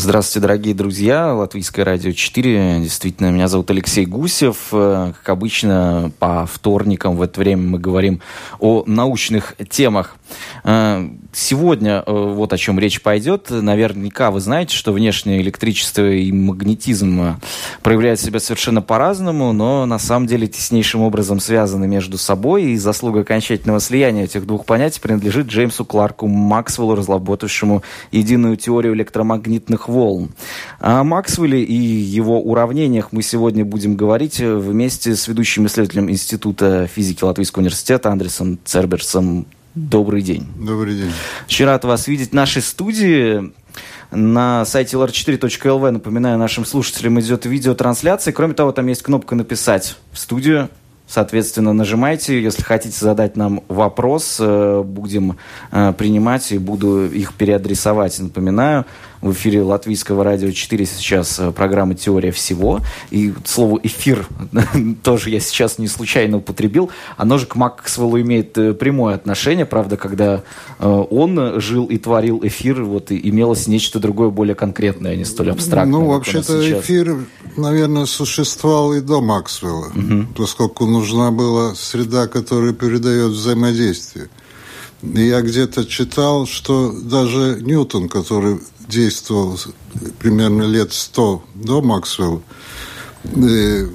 Здравствуйте, дорогие друзья. Латвийское радио 4. Действительно, меня зовут Алексей Гусев. Э, как обычно, по вторникам в это время мы говорим о научных темах. Э, сегодня э, вот о чем речь пойдет. Наверняка вы знаете, что внешнее электричество и магнетизм проявляют себя совершенно по-разному, но на самом деле теснейшим образом связаны между собой, и заслуга окончательного слияния этих двух понятий принадлежит Джеймсу Кларку Максвеллу, разработавшему единую теорию электромагнитных волн. О Максвелле и его уравнениях мы сегодня будем говорить вместе с ведущим исследователем Института физики Латвийского университета Андресом Церберсом. Добрый день. Добрый день. Очень рад вас видеть в нашей студии. На сайте lr4.lv, напоминаю нашим слушателям, идет видеотрансляция. Кроме того, там есть кнопка «Написать в студию». Соответственно, нажимайте, если хотите задать нам вопрос, э, будем э, принимать и буду их переадресовать. Напоминаю, в эфире Латвийского радио 4 сейчас э, программа «Теория всего». И слово «эфир» тоже я сейчас не случайно употребил. Оно же к Максвеллу имеет прямое отношение. Правда, когда он жил и творил эфир, вот и имелось нечто другое, более конкретное, а не столь абстрактное. Ну, вообще-то эфир, наверное, существовал и до Максвелла, угу. поскольку нужна была среда, которая передает взаимодействие. Я где-то читал, что даже Ньютон, который действовал примерно лет сто до Максвелла, э,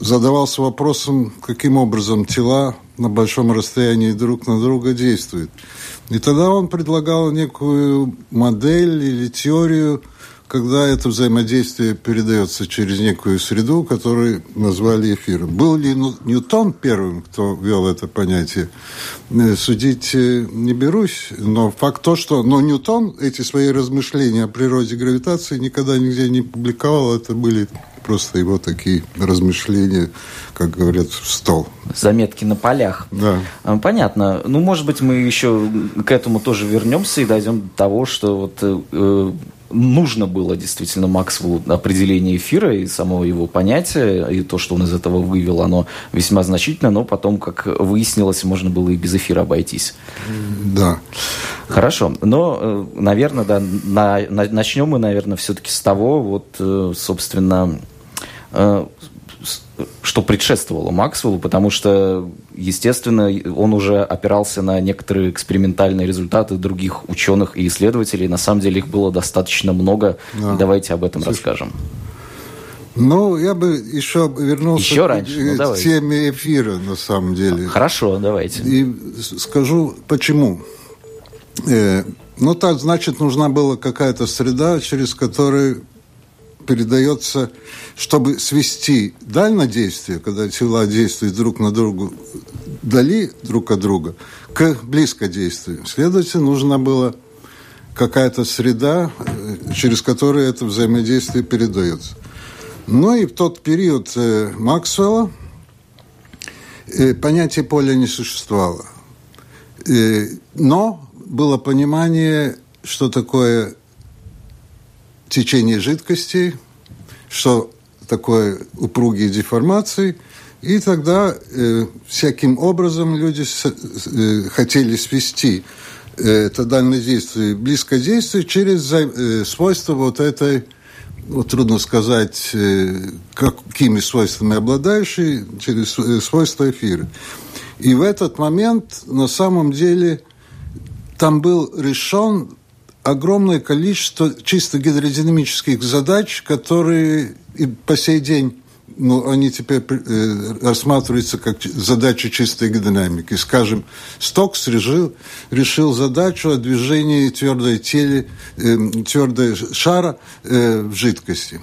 задавался вопросом, каким образом тела на большом расстоянии друг на друга действуют. И тогда он предлагал некую модель или теорию – когда это взаимодействие передается через некую среду, которую назвали эфиром. Был ли Ньютон первым, кто ввел это понятие? Э, судить э, не берусь, но факт то, что но Ньютон эти свои размышления о природе гравитации никогда нигде не публиковал, это были просто его такие размышления, как говорят, в стол. Заметки на полях. Да. А, понятно. Ну, может быть, мы еще к этому тоже вернемся и дойдем до того, что вот э, нужно было действительно Максвеллу определение эфира и самого его понятия, и то, что он из этого вывел, оно весьма значительно, но потом, как выяснилось, можно было и без эфира обойтись. Да. Хорошо. Но, э, наверное, да, на, на, начнем мы, наверное, все-таки с того, вот, э, собственно, э, что предшествовало Максвеллу, потому что, естественно, он уже опирался на некоторые экспериментальные результаты других ученых и исследователей. На самом деле их было достаточно много. Да. Давайте об этом Слушай, расскажем. Ну, я бы еще вернулся еще раньше. Ну, к теме эфира, на самом деле. Хорошо, давайте. И скажу, почему. Э, ну, так, значит, нужна была какая-то среда, через которую передается, чтобы свести дальнодействие, когда тела действуют друг на друга, дали друг от друга, к близкодействию. Следовательно, нужна была какая-то среда, э, через которую это взаимодействие передается. Ну и в тот период э, Максвелла э, понятие поля не существовало. Но было понимание, что такое течение жидкости, что такое упругие деформации. И тогда э, всяким образом люди с, э, хотели свести э, это дальнодействие близкодействие через э, свойства вот этой, вот трудно сказать, э, какими свойствами обладающие, через э, свойства эфира. И в этот момент на самом деле там был решен огромное количество чисто гидродинамических задач, которые и по сей день ну, они теперь э, рассматриваются как задачи чистой гидродинамики. Скажем, Стокс решил, решил задачу о движении твердой теле, э, твердой шара э, в жидкости.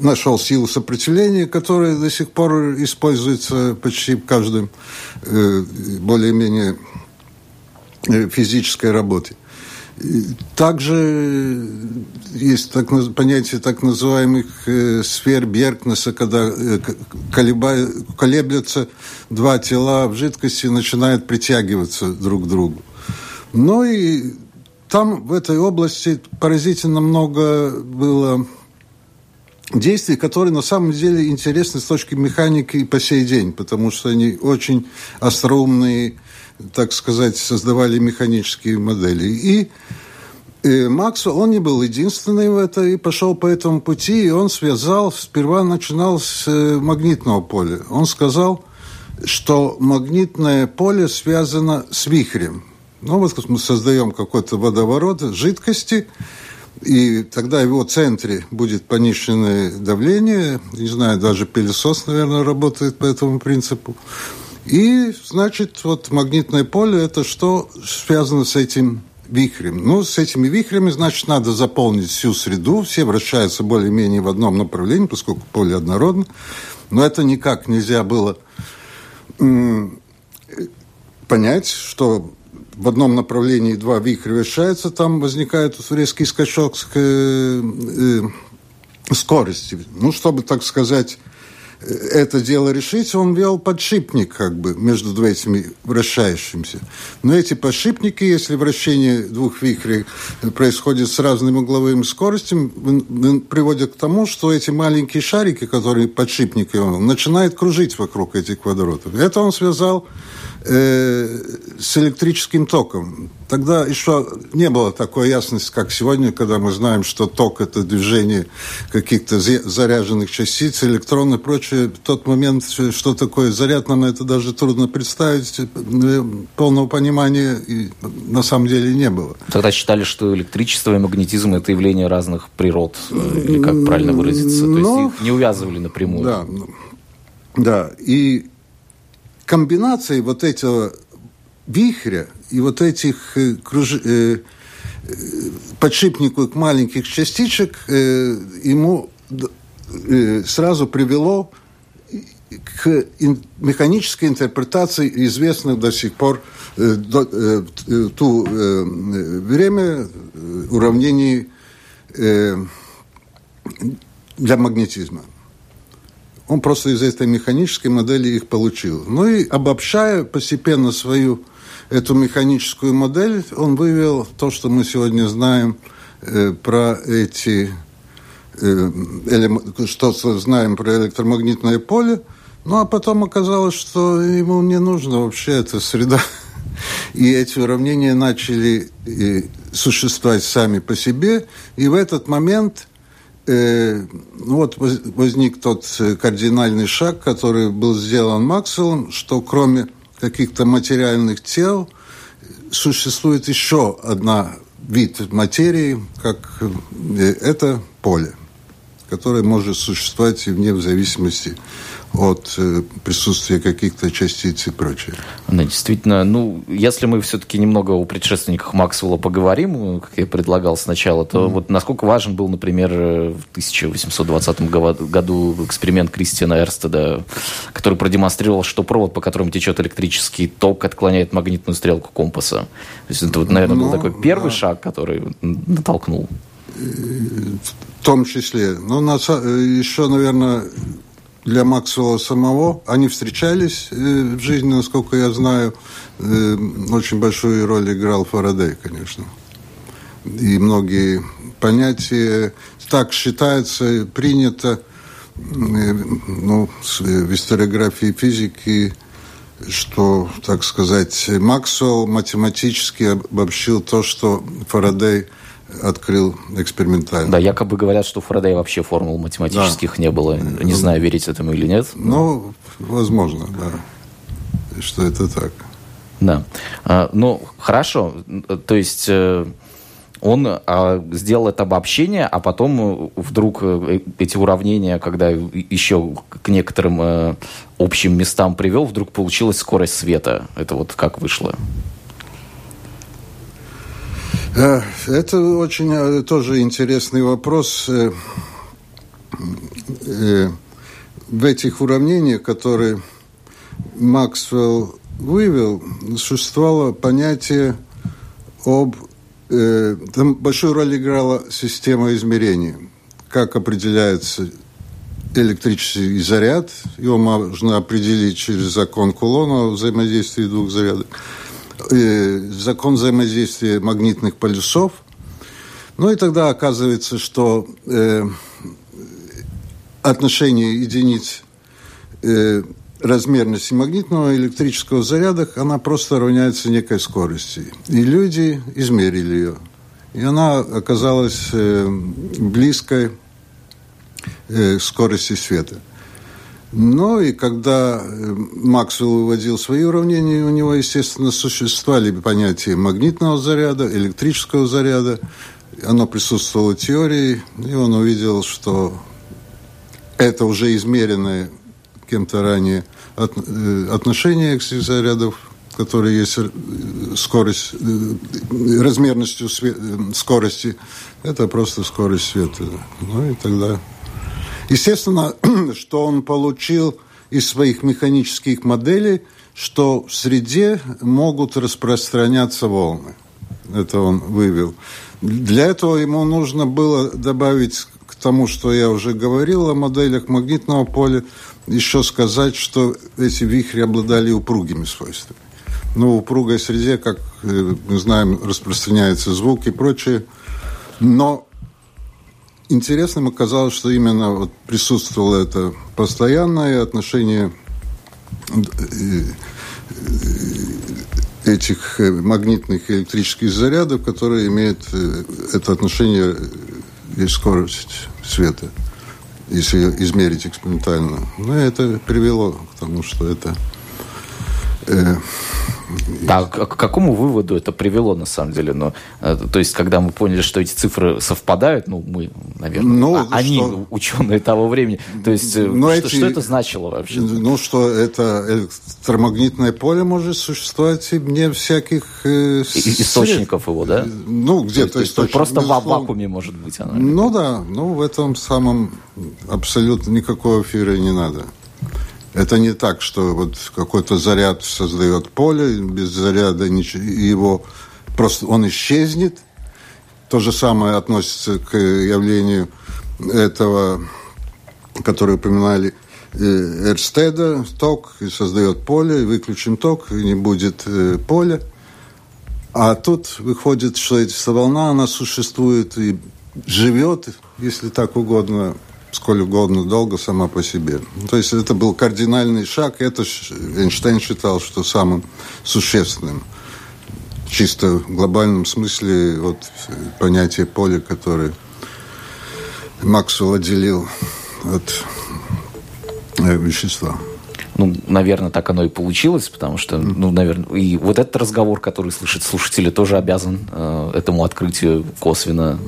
Нашел силу сопротивления, которая до сих пор используется почти в каждом более-менее физической работе. Также есть так, понятие так называемых э, сфер Бергнеса, когда э, колеба, колеблются два тела в жидкости и начинают притягиваться друг к другу. Ну и там в этой области поразительно много было действий, которые на самом деле интересны с точки механики и по сей день, потому что они очень остроумные, так сказать, создавали механические модели. И И Максвелл, он не был единственный в это и пошел по этому пути, и он связал, сперва начинал с э, магнитного поля. Он сказал, что магнитное поле связано с вихрем. Ну вот мы создаем какой-то водоворот жидкости, и тогда в его центре будет пониженное давление. Не знаю, даже пылесос, наверное, работает по этому принципу. И, значит, вот магнитное поле – это что связано с этим вихрем? Ну, с этими вихрями, значит, надо заполнить всю среду. Все вращаются более-менее в одном направлении, поскольку поле однородно. Но это никак нельзя было понять, что в одном направлении два вихря вращаются, там возникает резкий скачок э, э, скорости. Ну, чтобы, так сказать, это дело решить, он вел подшипник как бы между этими вращающимися. Но эти подшипники, если вращение двух вихрей происходит с разными угловыми скоростями, приводят к тому, что эти маленькие шарики, которые подшипники, он начинает кружить вокруг этих квадратов. Это он связал э, с электрическим током. Тогда еще не было такой ясности, как сегодня, когда мы знаем, что ток – это движение каких-то заряженных частиц, электронов и прочее. В тот момент, что такое заряд, нам это даже трудно представить. Э, полного понимания и на самом деле не было. Тогда считали, что электричество и магнетизм – это явление разных природ, э, или как правильно выразиться. То есть ну, их не увязывали напрямую. Да, да. И комбинацией вот этого вихря и вот этих э, круж... э, э подшипников маленьких частичек ему сразу привело к механической интерпретации известных до сих пор э, до, ту время уравнений для магнетизма. Он просто из этой механической модели их получил. Ну и обобщая постепенно свою эту механическую модель, он вывел то, что мы сегодня знаем э, про эти э, что знаем про электромагнитное поле. Ну, а потом оказалось, что ему не нужно вообще эта среда. И эти уравнения начали э, существовать сами по себе. И в этот момент ну вот возник тот э, кардинальный шаг, который был сделан Максвеллом, что кроме каких-то материальных тел существует еще одна вид материи, как э, это поле, которое может существовать и вне в зависимости от э, присутствия каких-то частиц и прочее. Да, действительно, ну, если мы все-таки немного о предшественниках Максвелла поговорим, как я предлагал сначала, то mm-hmm. вот насколько важен был, например, в 1820 году эксперимент Кристиана Эрстеда, который продемонстрировал, что провод, по которому течет электрический ток, отклоняет магнитную стрелку компаса. То есть это, вот, наверное, был ну, такой первый да. шаг, который натолкнул. В том числе. Ну, на, еще, наверное, для Максвелла самого. Они встречались э, в жизни, насколько я знаю. Э, очень большую роль играл Фарадей, конечно. И многие понятия так считается, принято э, ну, в историографии физики, что, так сказать, Максвелл математически обобщил то, что Фарадей – открыл экспериментально. Да, якобы говорят, что у Фарадея вообще формул математических да. не было. Не ну, знаю, верить этому или нет. Ну, возможно, да, что это так. Да. А, ну, хорошо. То есть э, он а, сделал это обобщение, а потом вдруг э, эти уравнения, когда еще к некоторым э, общим местам привел, вдруг получилась скорость света. Это вот как вышло? Э, это очень э, тоже интересный вопрос. Э, в этих уравнениях, которые Максвелл вывел, существовало понятие об... Там большую роль играла система измерения. Как определяется электрический заряд. Его можно определить через закон Кулона взаимодействия двух зарядов э, закон взаимодействия магнитных полюсов. Ну и тогда оказывается, что э, отношение единиц э, размерности магнитного электрического заряда, она просто равняется некой скорости. И люди измерили ее. и она оказалась э, близкой э, скорости света. Ну и когда э, Максвелл выводил свои уравнения, у него, естественно, существовали понятия магнитного заряда, электрического заряда. Оно присутствовало в теории, и он увидел, что это уже измеренное кем-то ранее э, отношение этих зарядов, которые есть э, скорость, размерностью скорости, это просто скорость света. Ну и тогда Естественно, что он получил из своих механических моделей, что в среде могут распространяться волны. Это он вывел. Для этого ему нужно было добавить к тому, что я уже говорил о моделях магнитного поля, еще сказать, что эти вихри обладали упругими свойствами. Ну, в упругой среде, как э, мы знаем, распространяется звук и прочее. Но интересным оказалось, что именно вот присутствовало это постоянное отношение э, этих э, магнитных электрических зарядов, которые имеют э, это отношение и скорость света, если измерить экспериментально. Но это привело к тому, что это да, к какому выводу это привело, на самом деле? Ну, э, то есть, когда мы поняли, что эти цифры совпадают, ну, мы, наверное, ну, а, они, что... ученые того времени, то есть, э, ну, что, эти... что это значило вообще? Ну, что это электромагнитное поле может существовать и вне всяких... Э, источников его, да? Ну, где-то источник. Просто в вакууме может быть оно. Ну, да, ну, в этом самом абсолютно никакого эфира не надо. Это не так, что вот какой-то заряд создает поле, без заряда ничего, его просто он исчезнет. То же самое относится к явлению этого, который упоминали э, Эрстеда, ток, и создает поле, и выключим ток, и не будет э, поля. А тут выходит, что эта волна, она существует и живет, если так угодно, сколь угодно долго сама по себе. То есть это был кардинальный шаг, это Эйнштейн считал, что самым существенным чисто в глобальном смысле вот понятие поля, которое Максвелл отделил от э, вещества. Ну, наверное, так оно и получилось, потому что, ну, наверное, и вот этот разговор, который слышит слушатели, тоже обязан э, этому открытию косвенно,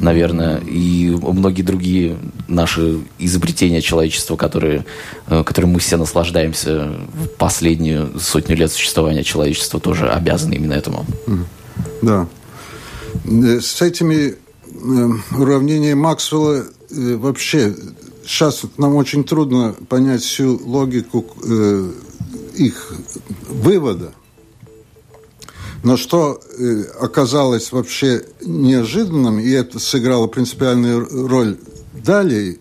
наверное, и многие другие наши изобретения человечества, которые, э, которым мы все наслаждаемся в последнюю сотню лет существования человечества, тоже обязаны именно этому. Да. Э, с этими э, уравнениями Максвелла вообще сейчас нам очень трудно понять всю логику их вывода. Но что э, оказалось вообще неожиданным, и это сыграло принципиальную роль далее,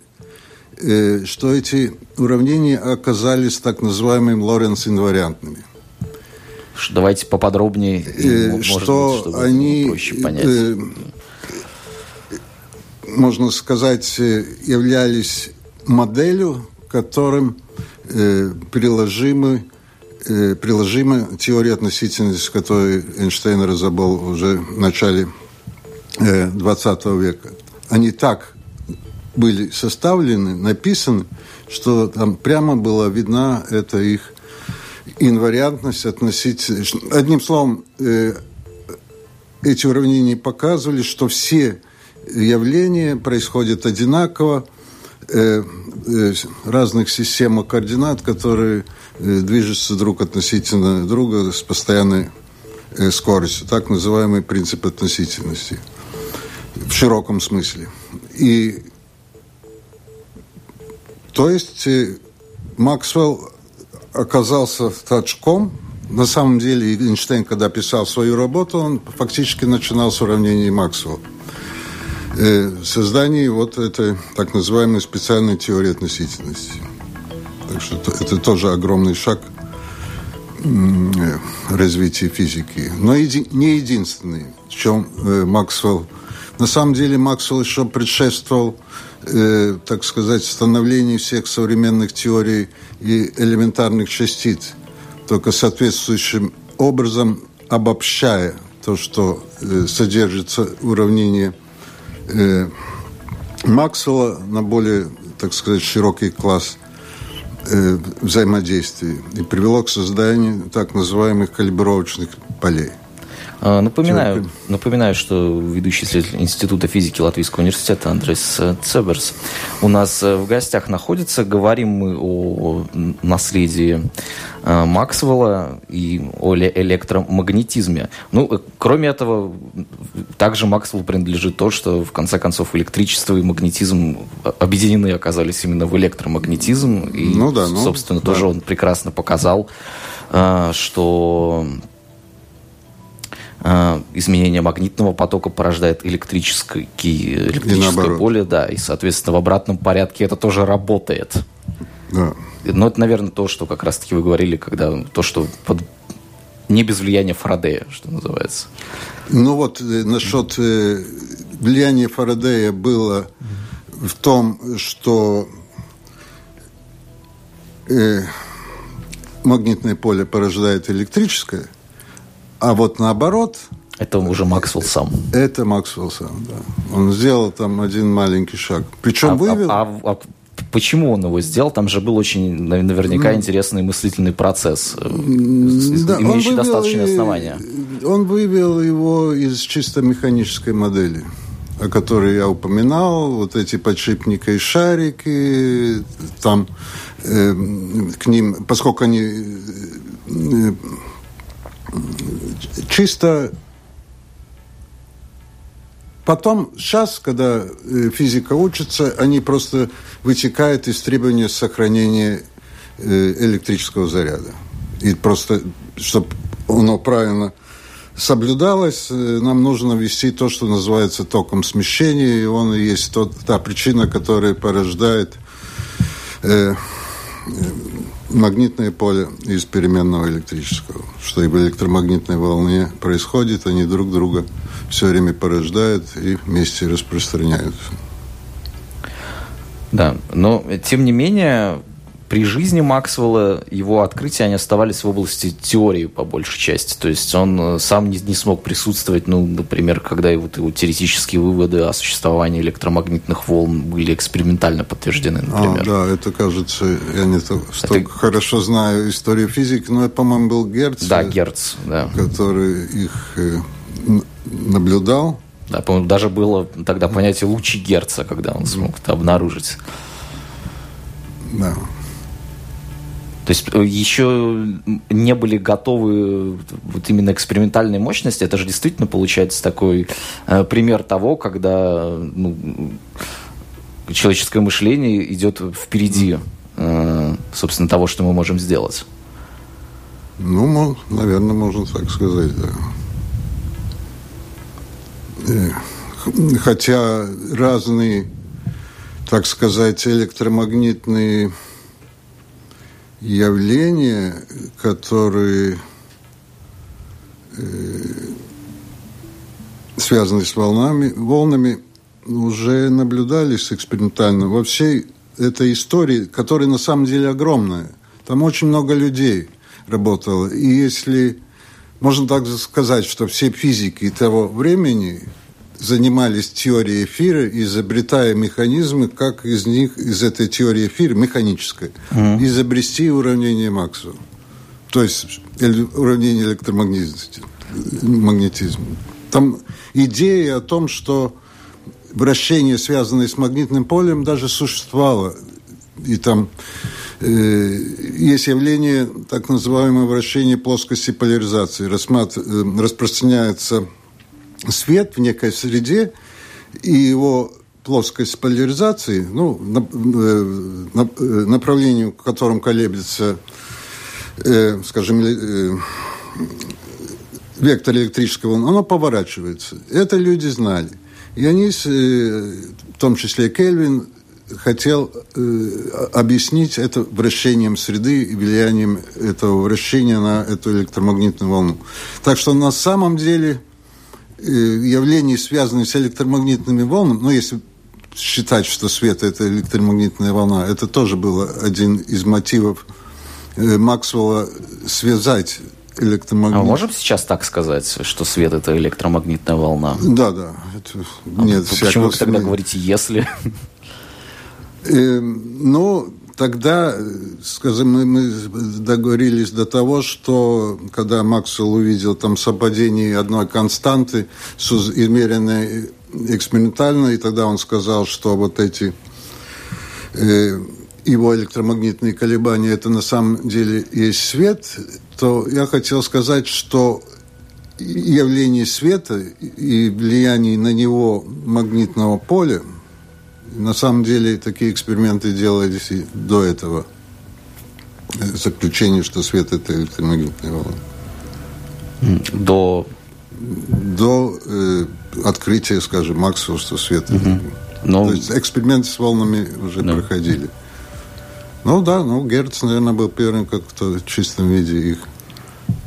э, что эти уравнения оказались так называемыми Лоренц-инвариантными. Давайте поподробнее, э, что быть, они проще понять. Э, можно сказать, являлись моделью, которым э, приложимы, приложима теория относительности, которую Эйнштейн разобрал уже в начале э, 20 века. Они так были составлены, написаны, что там прямо была видна эта их инвариантность относительно... Одним словом, э, эти уравнения показывали, что все явления происходят одинаково, э, э, разных систем координат, которые э, движутся друг относительно друга с постоянной э, скоростью. Так называемый принцип относительности в широком смысле. И то есть э, Максвелл оказался в точком. На самом деле Эйнштейн, когда писал свою работу, он фактически начинал с уравнений Максвелла э, создании вот этой так называемой специальной теории относительности. Так что это тоже огромный шаг развития физики. Но еди, не единственный, в чем э, Максвелл... На самом деле Максвелл еще предшествовал, э, так сказать, становлению всех современных теорий и элементарных частиц, только соответствующим образом обобщая то, что э, содержится уравнение э, Максвелла на более, так сказать, широкий класс э, взаимодействия и привело к созданию так называемых калибровочных полей. А, напоминаю, напоминаю, что ведущий исследователь Института физики Латвийского университета Андрес Цеберс у нас э, в гостях находится. Говорим мы о наследии э, Максвелла и о электромагнетизме. Ну, э, кроме этого, также Максвеллу принадлежит то, что в конце концов электричество и магнетизм объединены оказались именно в электромагнетизм. И, ну, да, ну, собственно, да. тоже он прекрасно показал, что э, изменение магнитного потока порождает электрическое, электрическое поле, да, и, соответственно, в обратном порядке это тоже работает. Да. Но это, наверное, то, что как раз-таки вы говорили, когда то, что под... не без влияния Фарадея, что называется. Ну вот э, насчет э, влияния Фарадея было в том, что э, магнитное поле порождает электрическое – а вот наоборот... Это уже Максвелл сам. Это Максвелл сам, да. Он сделал там один маленький шаг. Причем а, вывел... А, а, а почему он его сделал? Там же был очень наверняка ну, интересный мыслительный процесс, э, да, имеющий достаточное основание. Он вывел его из чисто механической модели о которой я упоминал, вот эти подшипники и шарики, там э, к ним, поскольку они э, чисто Потом, сейчас, когда э, физика учится, они просто вытекают из требования сохранения э, электрического заряда. И просто, чтобы оно правильно соблюдалось, э, нам нужно ввести то, что называется током смещения, и он и есть тот, та причина, которая порождает э, магнитное поле из переменного электрического. Что и в электромагнитной волне происходит, они друг друга все время порождают и вместе распространяются. Да, но тем не менее при жизни Максвелла его открытия, они оставались в области теории по большей части. То есть он э, сам не, не смог присутствовать, ну, например, когда его, его теоретические выводы о существовании электромагнитных волн были экспериментально подтверждены, а, например. А, да, это кажется, я не столько это... хорошо знаю историю физики, но это, по-моему, был Герц. Да, Герц, да. Который их э, наблюдал. Да, по-моему, даже было тогда понятие лучи Герца, когда он смог это обнаружить. Да. Есть э, еще не были готовы вот именно экспериментальные мощности. Это же действительно получается такой э, пример того, когда ну, человеческое мышление идет впереди, э, собственно, того, что мы можем сделать. Ну, наверное, можно так сказать, да. Э, хотя разные, так сказать, электромагнитные явления, которые э, связаны с волнами, волнами, уже наблюдались экспериментально. Во всей этой истории, которая на самом деле огромная, там очень много людей работало. И если можно так сказать, что все физики того времени занимались теорией эфира, изобретая механизмы, как из них, из этой теории эфира, механической, mm-hmm. изобрести уравнение Максвелла. То есть уравнение электромагнетизма. Магнетизма. Там идея о том, что вращение, связанное с магнитным полем, даже существовало. И там э, есть явление так называемого вращения плоскости поляризации. Рассмат, э, распространяется свет в некой среде, и его плоскость поляризации, ну, на, э, на, э, направлению, в котором колеблется, э, скажем, э, вектор электрического, оно поворачивается. Это люди знали. И они, э, в том числе Кельвин, хотел э, объяснить это вращением среды и влиянием этого вращения на эту электромагнитную волну. Так что на самом деле явлений, связанных с электромагнитными волнами, ну, если считать, что свет – это электромагнитная волна, это тоже был один из мотивов э, Максвелла связать электромагнит... А можем сейчас так сказать, что свет – это электромагнитная волна? Да, да. Это нет а почему вы тогда говорите «если»? Э, ну, тогда, скажем, мы, мы договорились до того, что когда Максвелл увидел там совпадение одной константы, измеренной экспериментально, и тогда он сказал, что вот эти э, его электромагнитные колебания, это на самом деле есть свет, то я хотел сказать, что явление света и влияние на него магнитного поля, на самом деле такие эксперименты делались и до этого. Заключение, что свет – это электромагнитная волна. До? До э, открытия, скажем, Максвелла, что свет угу. Но... То есть эксперименты с волнами уже да. проходили. Ну да, ну Герц, наверное, был первым, как кто в чистом виде их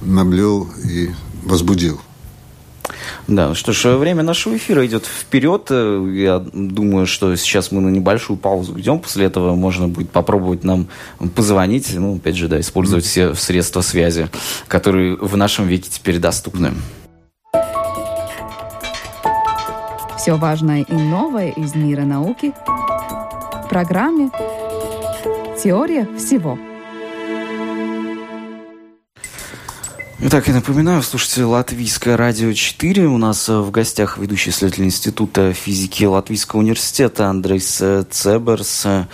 наблел и возбудил. Да, что ж, время нашего эфира идет вперед. Я думаю, что сейчас мы на небольшую паузу идем. После этого можно будет попробовать нам позвонить. Ну, опять же, да, использовать все средства связи, которые в нашем веке теперь доступны. Все важное и новое из мира науки в программе Теория всего. Итак, я напоминаю, слушайте Латвийское радио 4. У нас э, в гостях ведущий исследователь Института физики Латвийского университета Андрейс э, Цеберс. Э,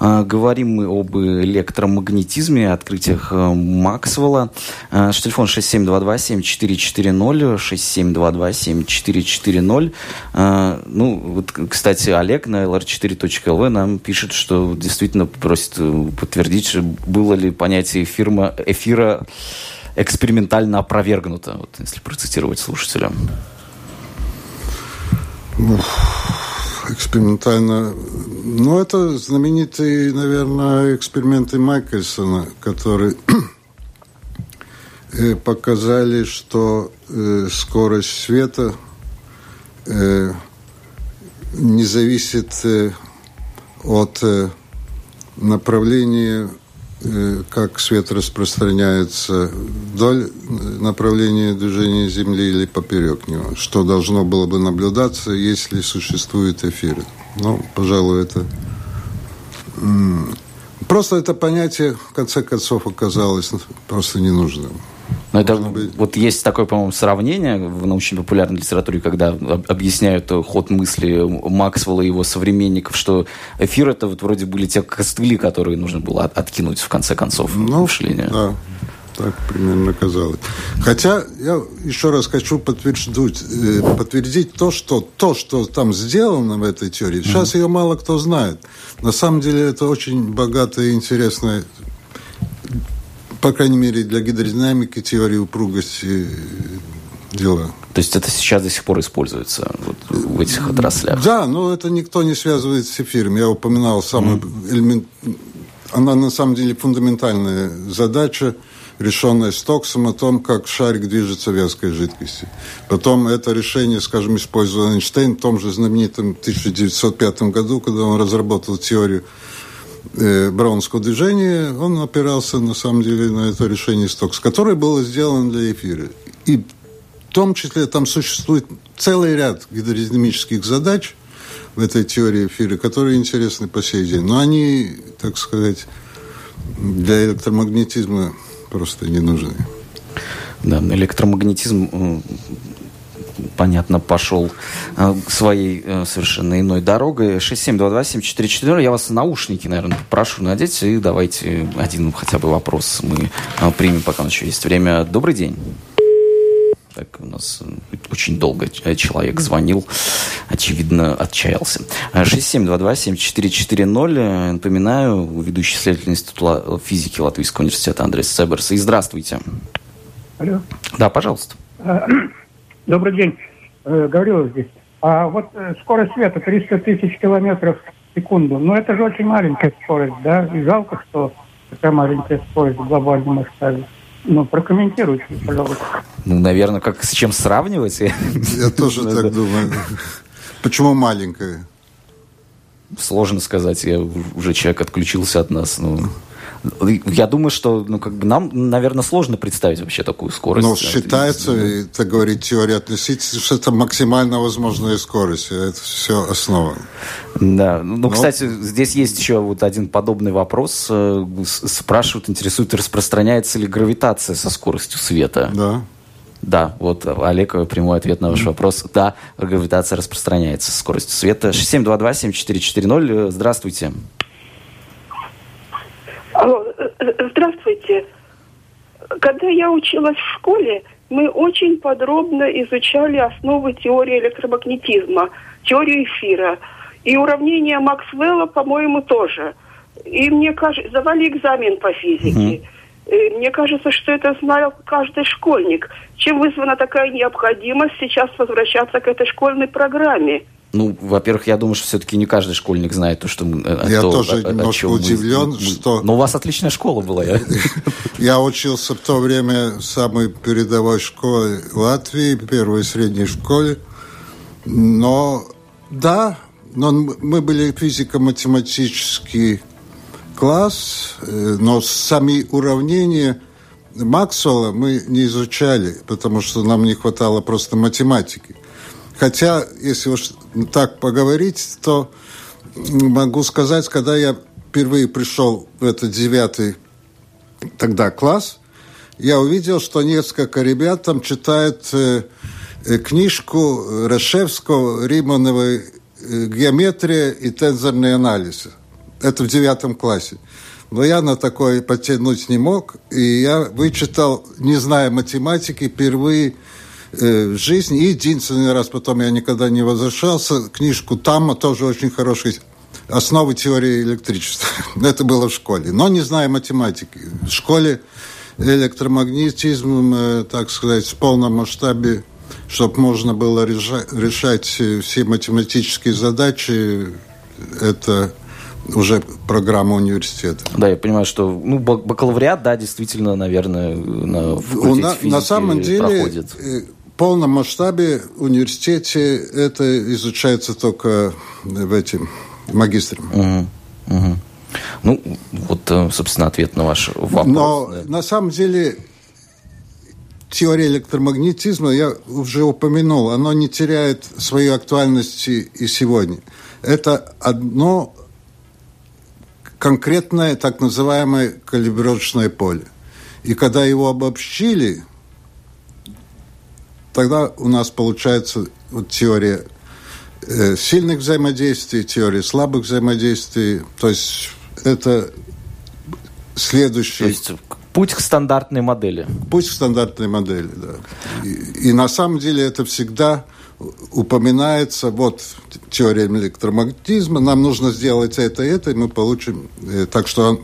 говорим мы об электромагнетизме, открытиях Максвелла. Телефон 67227440, 67227440. Ну, вот, кстати, Олег на lr4.lv нам пишет, что действительно просит подтвердить, было ли понятие эфирма, эфира экспериментально опровергнуто, вот, если процитировать слушателя? Экспериментально... Ну, это знаменитые, наверное, эксперименты Майкельсона, которые э, показали, что э, скорость света э, не зависит э, от э, направления как свет распространяется вдоль направления движения Земли или поперек него, что должно было бы наблюдаться, если существует эфир. Ну, пожалуй, это... Просто это понятие, в конце концов, оказалось просто ненужным. Но это быть... вот есть такое, по-моему, сравнение в научно-популярной литературе, когда объясняют ход мысли Максвелла и его современников, что эфир это вот вроде были те костыли, которые нужно было откинуть в конце концов ну, мышления. Да, так примерно казалось. Хотя я еще раз хочу подтвердить, э, подтвердить то, что то, что там сделано в этой теории, сейчас mm-hmm. ее мало кто знает. На самом деле это очень богатая и интересная по крайней мере, для гидродинамики, теории упругости дела. То есть это сейчас до сих пор используется вот, в этих отраслях? Да, но это никто не связывает с эфиром. Я упоминал самый mm. элемент... Она на самом деле фундаментальная задача, решенная Стоксом о том, как шарик движется в вязкой жидкости. Потом это решение, скажем, использовал Эйнштейн в том же знаменитом 1905 году, когда он разработал теорию э, Браунского движения, он опирался на самом деле на это решение Стокс, которое было сделано для эфира. И в том числе там существует целый ряд гидродинамических задач в этой теории эфира, которые интересны по сей день. Но они, так сказать, для электромагнетизма просто не нужны. Да, электромагнетизм понятно, пошел э, своей э, совершенно иной дорогой. 67227440. Я вас наушники, наверное, прошу надеть. И давайте один хотя бы вопрос мы э, примем, пока еще есть время. Добрый день. Так, у нас очень долго человек звонил, очевидно, отчаялся. 67227440. Напоминаю, ведущий исследователь Института физики Латвийского университета Андрей Себерс. И здравствуйте. Алло. Да, пожалуйста. Добрый день. Э, говорил здесь. А вот э, скорость света 300 тысяч километров в секунду. Ну, это же очень маленькая скорость, да? И жалко, что такая маленькая скорость в глобальном масштабе. Ну, прокомментируйте, пожалуйста. Ну, наверное, как с чем сравнивать? Я тоже так думаю. Почему маленькая? Сложно сказать. Я уже человек отключился от нас. Ну, Я думаю, что ну, как бы нам, наверное, сложно представить вообще такую скорость. Но считается, это говорит теория относительности, что это максимально возможная скорость. Это все основа. Да. Ну, Но... кстати, здесь есть еще вот один подобный вопрос. Э, спрашивают, интересует, распространяется ли гравитация со скоростью света? Да. Да, вот Олег, прямой ответ на ваш вопрос. Да, гравитация распространяется со скоростью света. 6722-7440. Здравствуйте. Э, здравствуйте. Когда я училась в школе, мы очень подробно изучали основы теории электромагнетизма, теорию эфира. И уравнения Максвелла, по-моему, тоже. И мне кажется, сдавали экзамен по физике. Угу. Мне кажется, что это знал каждый школьник. Чем вызвана такая необходимость сейчас возвращаться к этой школьной программе? Ну, во-первых, я думаю, что все-таки не каждый школьник знает то, что э, Я то, тоже о, немножко о удивлен, мы, что... Но у вас отличная школа была. Я, я учился в то время в самой передовой школе Латвии, первой средней школе. Но, да, но мы были физико-математический класс, э, но сами уравнения Максвелла мы не изучали, потому что нам не хватало просто математики. Хотя, если уж так поговорить, то могу сказать, когда я впервые пришел в этот девятый тогда класс, я увидел, что несколько ребят там читают э, э, книжку Рашевского «Римановой э, геометрия и тензорный анализ». Это в девятом классе. Но я на такое потянуть не мог, и я вычитал, не зная математики, впервые Э, в жизни. И единственный раз потом я никогда не возвращался. Книжку Тамма тоже очень хорошая. Основы теории электричества. Это было в школе. Но не знаю математики. В школе электромагнетизм, э, так сказать, в полном масштабе, чтобы можно было решать все математические задачи, это уже программа университета. Да, я понимаю, что ну, бакалавриат, да, действительно, наверное, на, на, на самом деле проходит э, полном масштабе в университете это изучается только в этим магистром. Угу, угу. Ну, вот, э, собственно, ответ на ваш вопрос. Но да. на самом деле теория электромагнетизма, я уже упомянул, она не теряет своей актуальности и сегодня. Это одно конкретное так называемое калибровочное поле. И когда его обобщили, тогда у нас получается вот теория э, сильных взаимодействий, теория слабых взаимодействий. То есть это следующий... То есть путь к стандартной модели. Путь к стандартной модели, да. И, и на самом деле это всегда упоминается, вот теория электромагнетизма, нам нужно сделать это и это, и мы получим... Э, так что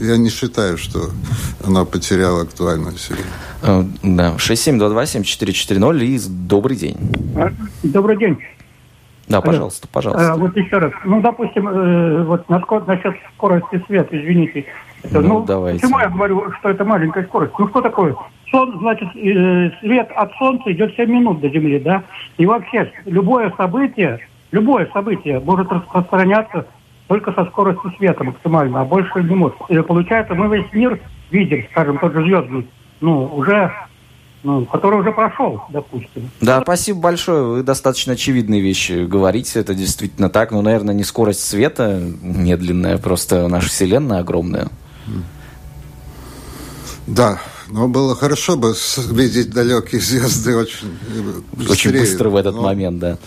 я не считаю, что она потеряла актуальность. Э, да, 67227440 и добрый день. А, добрый день. Да, пожалуйста, пожалуйста. А, вот еще раз. Ну, допустим, э, вот насчет скорости света, извините. Это, ну, ну, давайте. Почему я говорю, что это маленькая скорость? Ну, что такое? Сон, значит, э, свет от Солнца идет 7 минут до Земли, да? И вообще, любое событие, любое событие может распространяться только со скоростью света максимально, а больше не может. И получается, мы весь мир видим, скажем, тот же звездный, ну, уже ну, который уже прошел, допустим. Да, спасибо большое. Вы достаточно очевидные вещи говорите. Это действительно так. Ну, наверное, не скорость света медленная, просто наша Вселенная огромная. Да, но было хорошо бы видеть далекие звезды очень быстрее. Очень быстро в этот но... момент, да.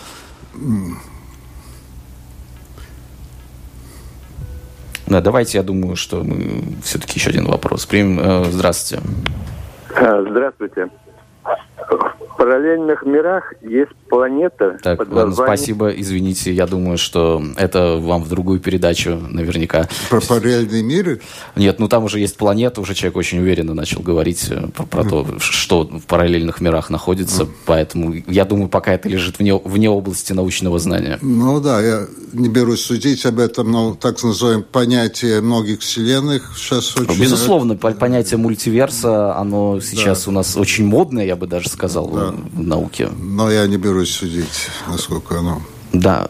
Да, давайте, я думаю, что мы все-таки еще один вопрос примем. Э, здравствуйте. Здравствуйте параллельных мирах есть планета так, под ладно, спасибо, извините, я думаю, что это вам в другую передачу наверняка. Про параллельные миры? Нет, ну там уже есть планета, уже человек очень уверенно начал говорить э, про, про то, что в параллельных мирах находится, поэтому я думаю, пока это лежит вне, вне области научного знания. Ну да, я не берусь судить об этом, но так называем понятие многих вселенных сейчас очень... Безусловно, понятие мультиверса, оно сейчас да. у нас очень модное, я бы даже сказал. Да в науке. Но я не берусь судить, насколько оно. Да.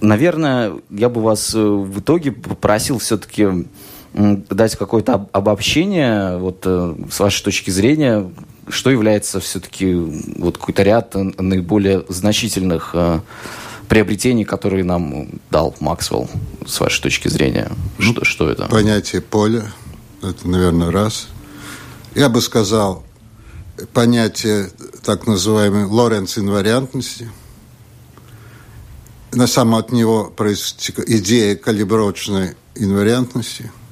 Наверное, я бы вас э, в итоге попросил все-таки дать какое-то обобщение, вот э, с вашей точки зрения, что является все-таки вот какой-то ряд наиболее значительных э, приобретений, которые нам дал Максвелл, с вашей точки зрения? Что, что это? Понятие поля, это, наверное, раз. Я бы сказал, понятие так называемой Лоренц инвариантности. На самом от него происходит идея калибровочной инвариантности –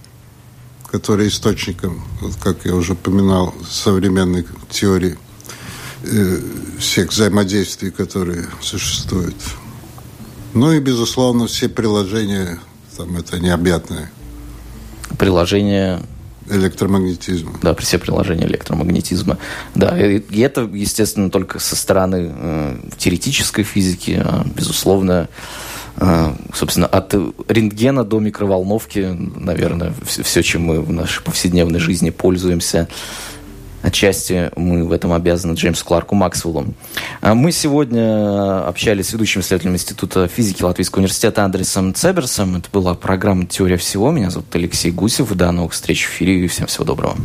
который источником, вот как я уже упоминал, современной теории э, всех взаимодействий, которые существуют. Ну и, безусловно, все приложения, там это необъятное. Приложения электромагнетизма. Да, все приложения электромагнетизма. Да, и это, естественно, только со стороны э, теоретической физики, а, безусловно, а, собственно, от рентгена до микроволновки, наверное, все, все, чем мы в нашей повседневной жизни пользуемся, Отчасти мы в этом обязаны Джеймсу Кларку Максвеллу. А мы сегодня общались с ведущим исследователем Института физики Латвийского университета Андресом Цеберсом. Это была программа «Теория всего». Меня зовут Алексей Гусев. До новых встреч в эфире и всем всего доброго.